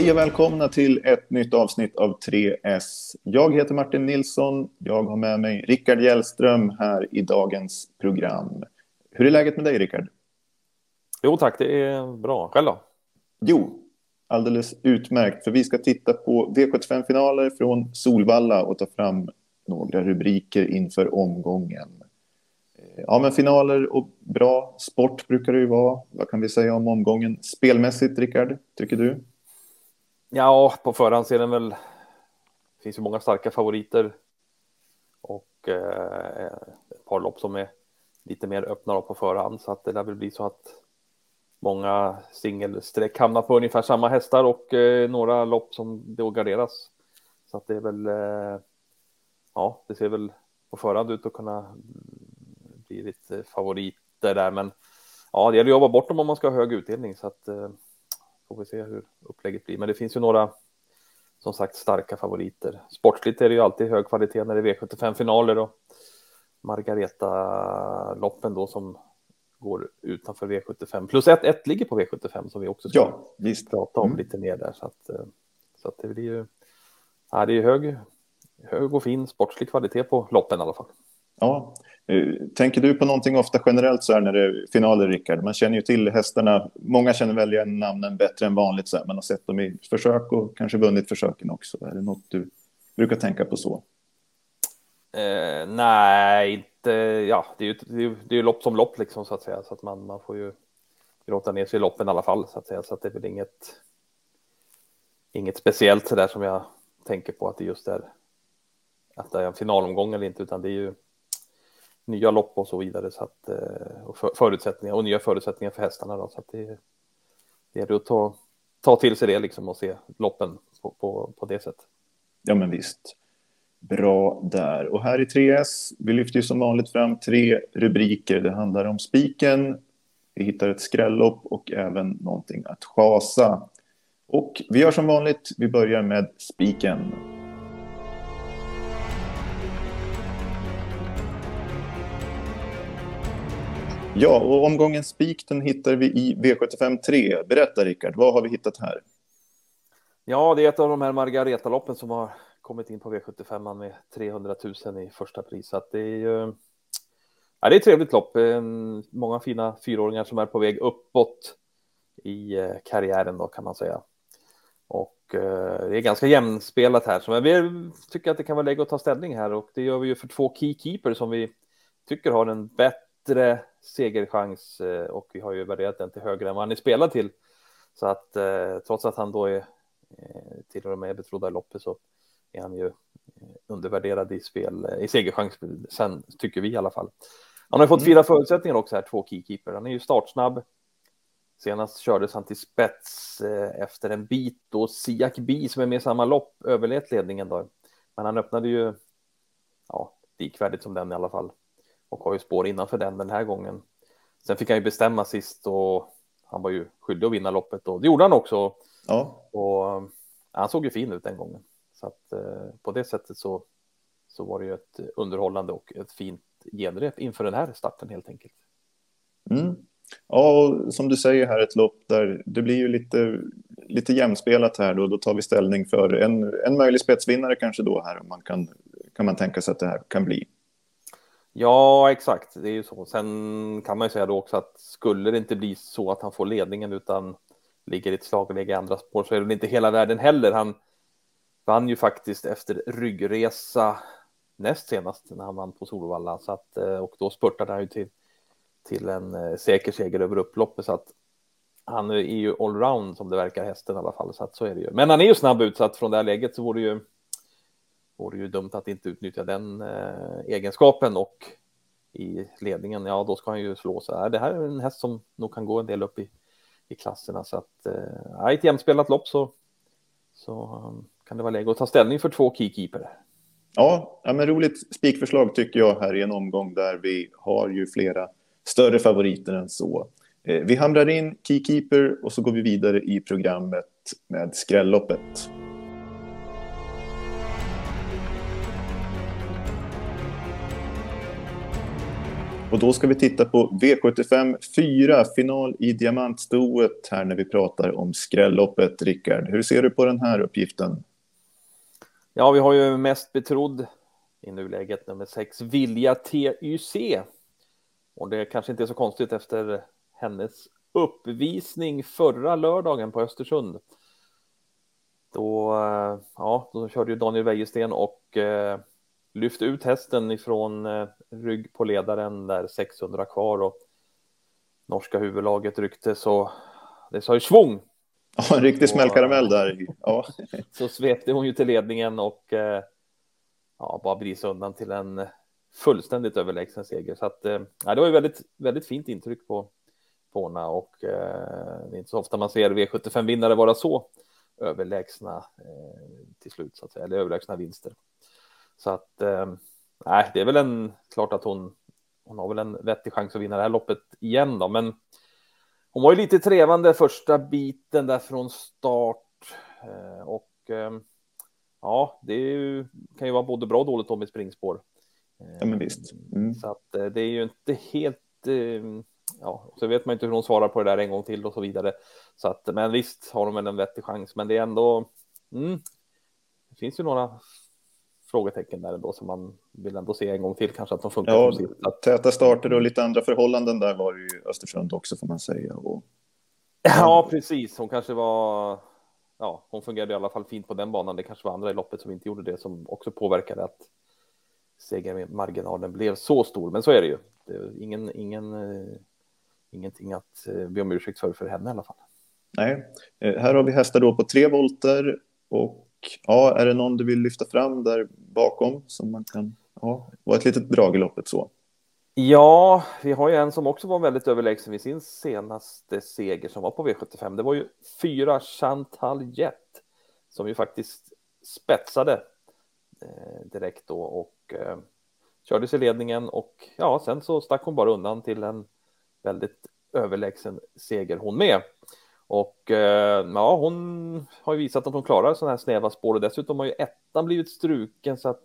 Hej och välkomna till ett nytt avsnitt av 3S. Jag heter Martin Nilsson. Jag har med mig Rickard Hjellström här i dagens program. Hur är läget med dig, Rickard? Jo tack, det är bra. Själv då? Jo, alldeles utmärkt. För vi ska titta på V75-finaler från Solvalla och ta fram några rubriker inför omgången. Ja, men finaler och bra sport brukar det ju vara. Vad kan vi säga om omgången spelmässigt, Rickard? Tycker du? Ja, på förhand ser den väl. Det finns ju många starka favoriter och eh, ett par lopp som är lite mer öppna på förhand så att det lär väl bli så att många singelsträck hamnar på ungefär samma hästar och eh, några lopp som då garderas. Så att det är väl. Eh, ja, det ser väl på förhand ut att kunna bli lite favoriter där, men ja, det gäller att jobba bort dem om man ska ha hög utdelning så att eh, får vi se hur upplägget blir. Men det finns ju några som sagt starka favoriter. Sportsligt är det ju alltid hög kvalitet när det är V75-finaler och Margareta-loppen då som går utanför V75. Plus ett, ett ligger på V75 som vi också ska ja, visst. prata om mm. lite mer där. Så att, eh, så att det blir ju ja, det är hög, hög och fin sportslig kvalitet på loppen i alla fall. Ja, eh, tänker du på någonting ofta generellt så här när det är finaler, Rickard? Man känner ju till hästarna. Många känner väl igen namnen bättre än vanligt. Så här. Man har sett dem i försök och kanske vunnit försöken också. Är det något du brukar tänka på så? Eh, nej, inte. Ja, det är ju det är, det är lopp som lopp liksom så att säga. Så att man, man får ju gråta ner sig i loppen i alla fall så att säga. Så att det är väl inget. Inget speciellt så där som jag tänker på att det just är. Att det är en finalomgång eller inte, utan det är ju nya lopp och så vidare. Så att, eh, och förutsättningar och nya förutsättningar för hästarna. Då, så att det, det är att ta, ta till sig det liksom och se loppen på, på, på det sättet. Ja, men visst. Bra där. Och här i 3S, vi lyfter ju som vanligt fram tre rubriker. Det handlar om spiken, vi hittar ett skrällopp och även någonting att chasa. Och vi gör som vanligt, vi börjar med spiken. Ja, och omgången spik den hittar vi i V75 3. Berätta Rickard, vad har vi hittat här? Ja, det är ett av de här Margareta-loppen som har kommit in på V75 med 300 000 i första pris. Så att det är ju ja, det är ett trevligt lopp. Många fina fyraåringar som är på väg uppåt i eh, karriären då kan man säga. Och eh, det är ganska jämnspelat här, så vi tycker att det kan vara läge att ta ställning här och det gör vi ju för två keykeeper som vi tycker har en bättre segerchans eh, och vi har ju värderat den till högre än vad han är spelad till. Så att eh, trots att han då är eh, till och med betrodda i loppet så är han ju undervärderad i spel i segerchans. Sen tycker vi i alla fall. Han har fått mm. fyra förutsättningar också här, två keykeeper. Han är ju startsnabb. Senast kördes han till spets efter en bit då Siak Bi som är med i samma lopp överlät ledningen då. Men han öppnade ju ja, likvärdigt som den i alla fall och har ju spår innanför den den här gången. Sen fick han ju bestämma sist och han var ju skyldig att vinna loppet och det gjorde han också. Ja. Och han såg ju fin ut den gången. Så att eh, på det sättet så, så var det ju ett underhållande och ett fint genrep inför den här starten helt enkelt. Mm. Ja, och som du säger här ett lopp där det blir ju lite, lite jämspelat här då. Då tar vi ställning för en, en möjlig spetsvinnare kanske då här. Man kan, kan man tänka sig att det här kan bli. Ja, exakt. Det är ju så. Sen kan man ju säga då också att skulle det inte bli så att han får ledningen utan ligger i ett slagläge i andra spår så är det inte hela världen heller. Han vann ju faktiskt efter ryggresa näst senast när han vann på Solvalla så att eh, och då spurtade han ju till till en eh, säker seger över upploppet så att han är ju allround som det verkar hästen i alla fall så att så är det ju. Men han är ju snabb ut så att från det här läget så vore det ju vore ju dumt att inte utnyttja den eh, egenskapen och i ledningen, ja då ska han ju slå så här. Det här är en häst som nog kan gå en del upp i, i klasserna så att eh, ett jämspelat lopp så, så um, kan det vara läge att ta ställning för två keykeeper. Ja, ja men roligt spikförslag tycker jag här i en omgång där vi har ju flera större favoriter än så. Eh, vi hamrar in keykeeper och så går vi vidare i programmet med skrälloppet. Och då ska vi titta på V75 4, final i diamantstoet här när vi pratar om skrälloppet. Rickard, hur ser du på den här uppgiften? Ja, vi har ju mest betrodd i nuläget nummer 6, Vilja TYC. Och det kanske inte är så konstigt efter hennes uppvisning förra lördagen på Östersund. Då, eh, ja, då körde ju Daniel Wäjersten och eh, lyfte ut hästen ifrån eh, rygg på ledaren där 600 kvar och norska huvudlaget ryckte så det sa ju svung. Ja, en riktig smällkaramell där. Ja. så svepte hon ju till ledningen och eh, ja, bara brisa undan till en fullständigt överlägsen seger. Så att, eh, ja, det var ju väldigt, väldigt fint intryck på, på henne och eh, det är inte så ofta man ser V75-vinnare vara så överlägsna eh, till slut, så att säga, eller överlägsna vinster. Så att eh, det är väl en klart att hon. Hon har väl en vettig chans att vinna det här loppet igen då, men hon var ju lite trevande första biten där från start eh, och eh, ja, det ju, kan ju vara både bra och dåligt då med springspår. Ja, men visst. Mm. Så att det är ju inte helt. Ja, så vet man inte hur hon svarar på det där en gång till och så vidare. Så att, men visst har hon väl en vettig chans, men det är ändå. Mm, det finns ju några frågetecken där ändå som man vill ändå se en gång till kanske att de funkar. Ja, att... täta starter och lite andra förhållanden där var det ju Östersund också får man säga. Och... Ja, precis. Hon kanske var. Ja, hon fungerade i alla fall fint på den banan. Det kanske var andra i loppet som inte gjorde det som också påverkade att segermarginalen blev så stor. Men så är det ju. Det är ingen, ingen, uh, ingenting att uh, be om ursäkt för för henne i alla fall. Nej, uh, här har vi hästar då på tre volter och ja, är det någon du vill lyfta fram där bakom som man kan ja, vara ett litet drag i loppet så? Ja, vi har ju en som också var väldigt överlägsen vid sin senaste seger som var på V75. Det var ju fyra Chantal Jett som ju faktiskt spetsade eh, direkt då och eh, körde sig ledningen och ja, sen så stack hon bara undan till en väldigt överlägsen seger hon med. Och eh, ja, hon har ju visat att hon klarar sådana här snäva spår och dessutom har ju ettan blivit struken så att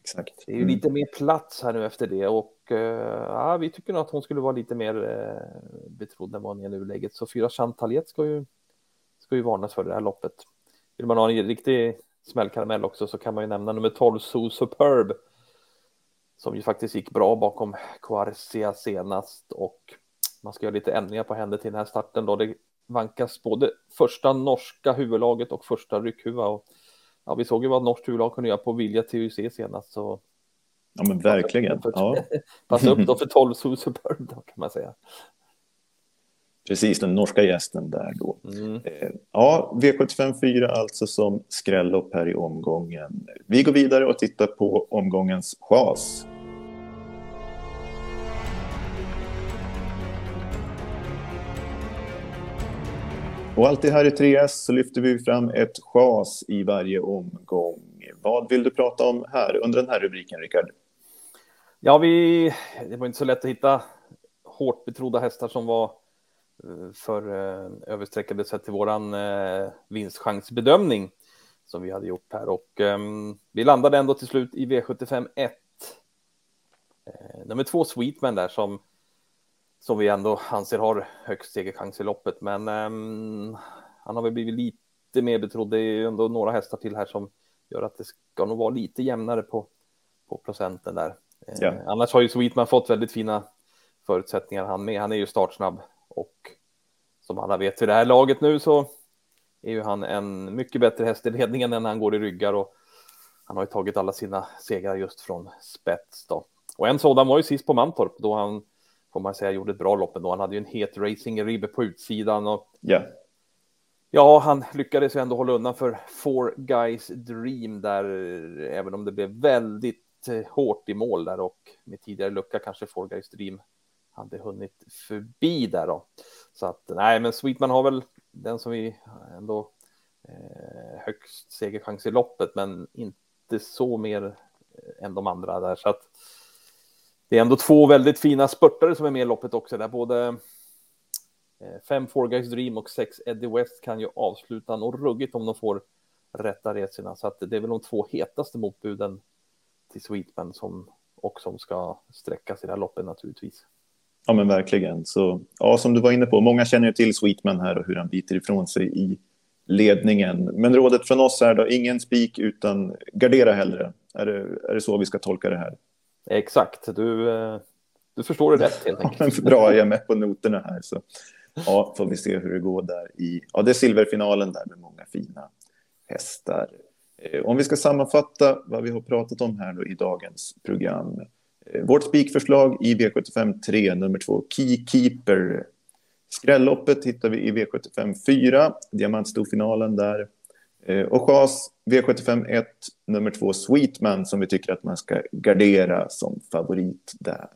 Exakt. det är ju lite mer plats här nu efter det och eh, ja, vi tycker nog att hon skulle vara lite mer eh, betrodd än vad hon är i nuläget. Så fyra Chantaljet ska ju, ska ju varnas för det här loppet. Vill man ha en riktig smällkaramell också så kan man ju nämna nummer 12 So Superb som ju faktiskt gick bra bakom Quarcia senast och man ska göra lite ändringar på henne till den här starten då. Det vankas både första norska huvudlaget och första ryckhuva. Och, ja, vi såg ju vad norskt huvudlag kunde göra på Vilja TUC senast. Så... Ja, men verkligen. Ja. passa upp då för 12 Superb då kan man säga. Precis, den norska gästen där då. Mm. Eh, ja, V75 4 alltså som skrällopp här i omgången. Vi går vidare och tittar på omgångens chas. Och alltid här i 3S så lyfter vi fram ett chas i varje omgång. Vad vill du prata om här under den här rubriken, Rickard? Ja, vi, det var inte så lätt att hitta hårt betrodda hästar som var eh, för eh, översträckade sett till våran eh, vinstchansbedömning som vi hade gjort här och um, vi landade ändå till slut i V75 1. Nummer två Sweetman där som som vi ändå anser har högst segerchans i loppet. Men um, han har väl blivit lite mer betrodd. Det är ju ändå några hästar till här som gör att det ska nog vara lite jämnare på, på procenten där. Ja. Eh, annars har ju Sweetman fått väldigt fina förutsättningar han med. Han är ju startsnabb och som alla vet i det här laget nu så är ju han en mycket bättre häst i ledningen än han går i ryggar och han har ju tagit alla sina segrar just från spets då. Och en sådan var ju sist på Mantorp då han får man säga, gjorde ett bra lopp ändå. Han hade ju en het racing ribbe på utsidan och yeah. ja, han lyckades ju ändå hålla undan för Four Guys Dream där, även om det blev väldigt eh, hårt i mål där och med tidigare lucka kanske Four Guys Dream hade hunnit förbi där då. Så att nej, men Sweetman har väl den som vi ändå eh, högst segerchans i loppet, men inte så mer eh, än de andra där så att det är ändå två väldigt fina spurtare som är med i loppet också, där både eh, fem Four Guys Dream och sex Eddie West kan ju avsluta något ruggigt om de får rätta resorna. Så att det är väl de två hetaste motbuden till Sweetman som och som ska sträckas i det här loppet naturligtvis. Ja, men verkligen. Så, ja, som du var inne på, många känner ju till Sweetman här och hur han biter ifrån sig i ledningen. Men rådet från oss är då ingen spik utan gardera hellre. Är det, är det så vi ska tolka det här? Exakt, du, eh, du förstår det rätt helt enkelt. Bra, jag är med på noterna här. Så. Ja, får vi se hur det går där i... Ja, det är silverfinalen där med många fina hästar. Eh, om vi ska sammanfatta vad vi har pratat om här då i dagens program. Eh, vårt spikförslag i V75 3, nummer 2, Keykeeper. Skrälloppet hittar vi i V75 4, diamantstorfinalen där. Eh, och chas V75 1, nummer 2, Sweetman, som vi tycker att man ska gardera som favorit där.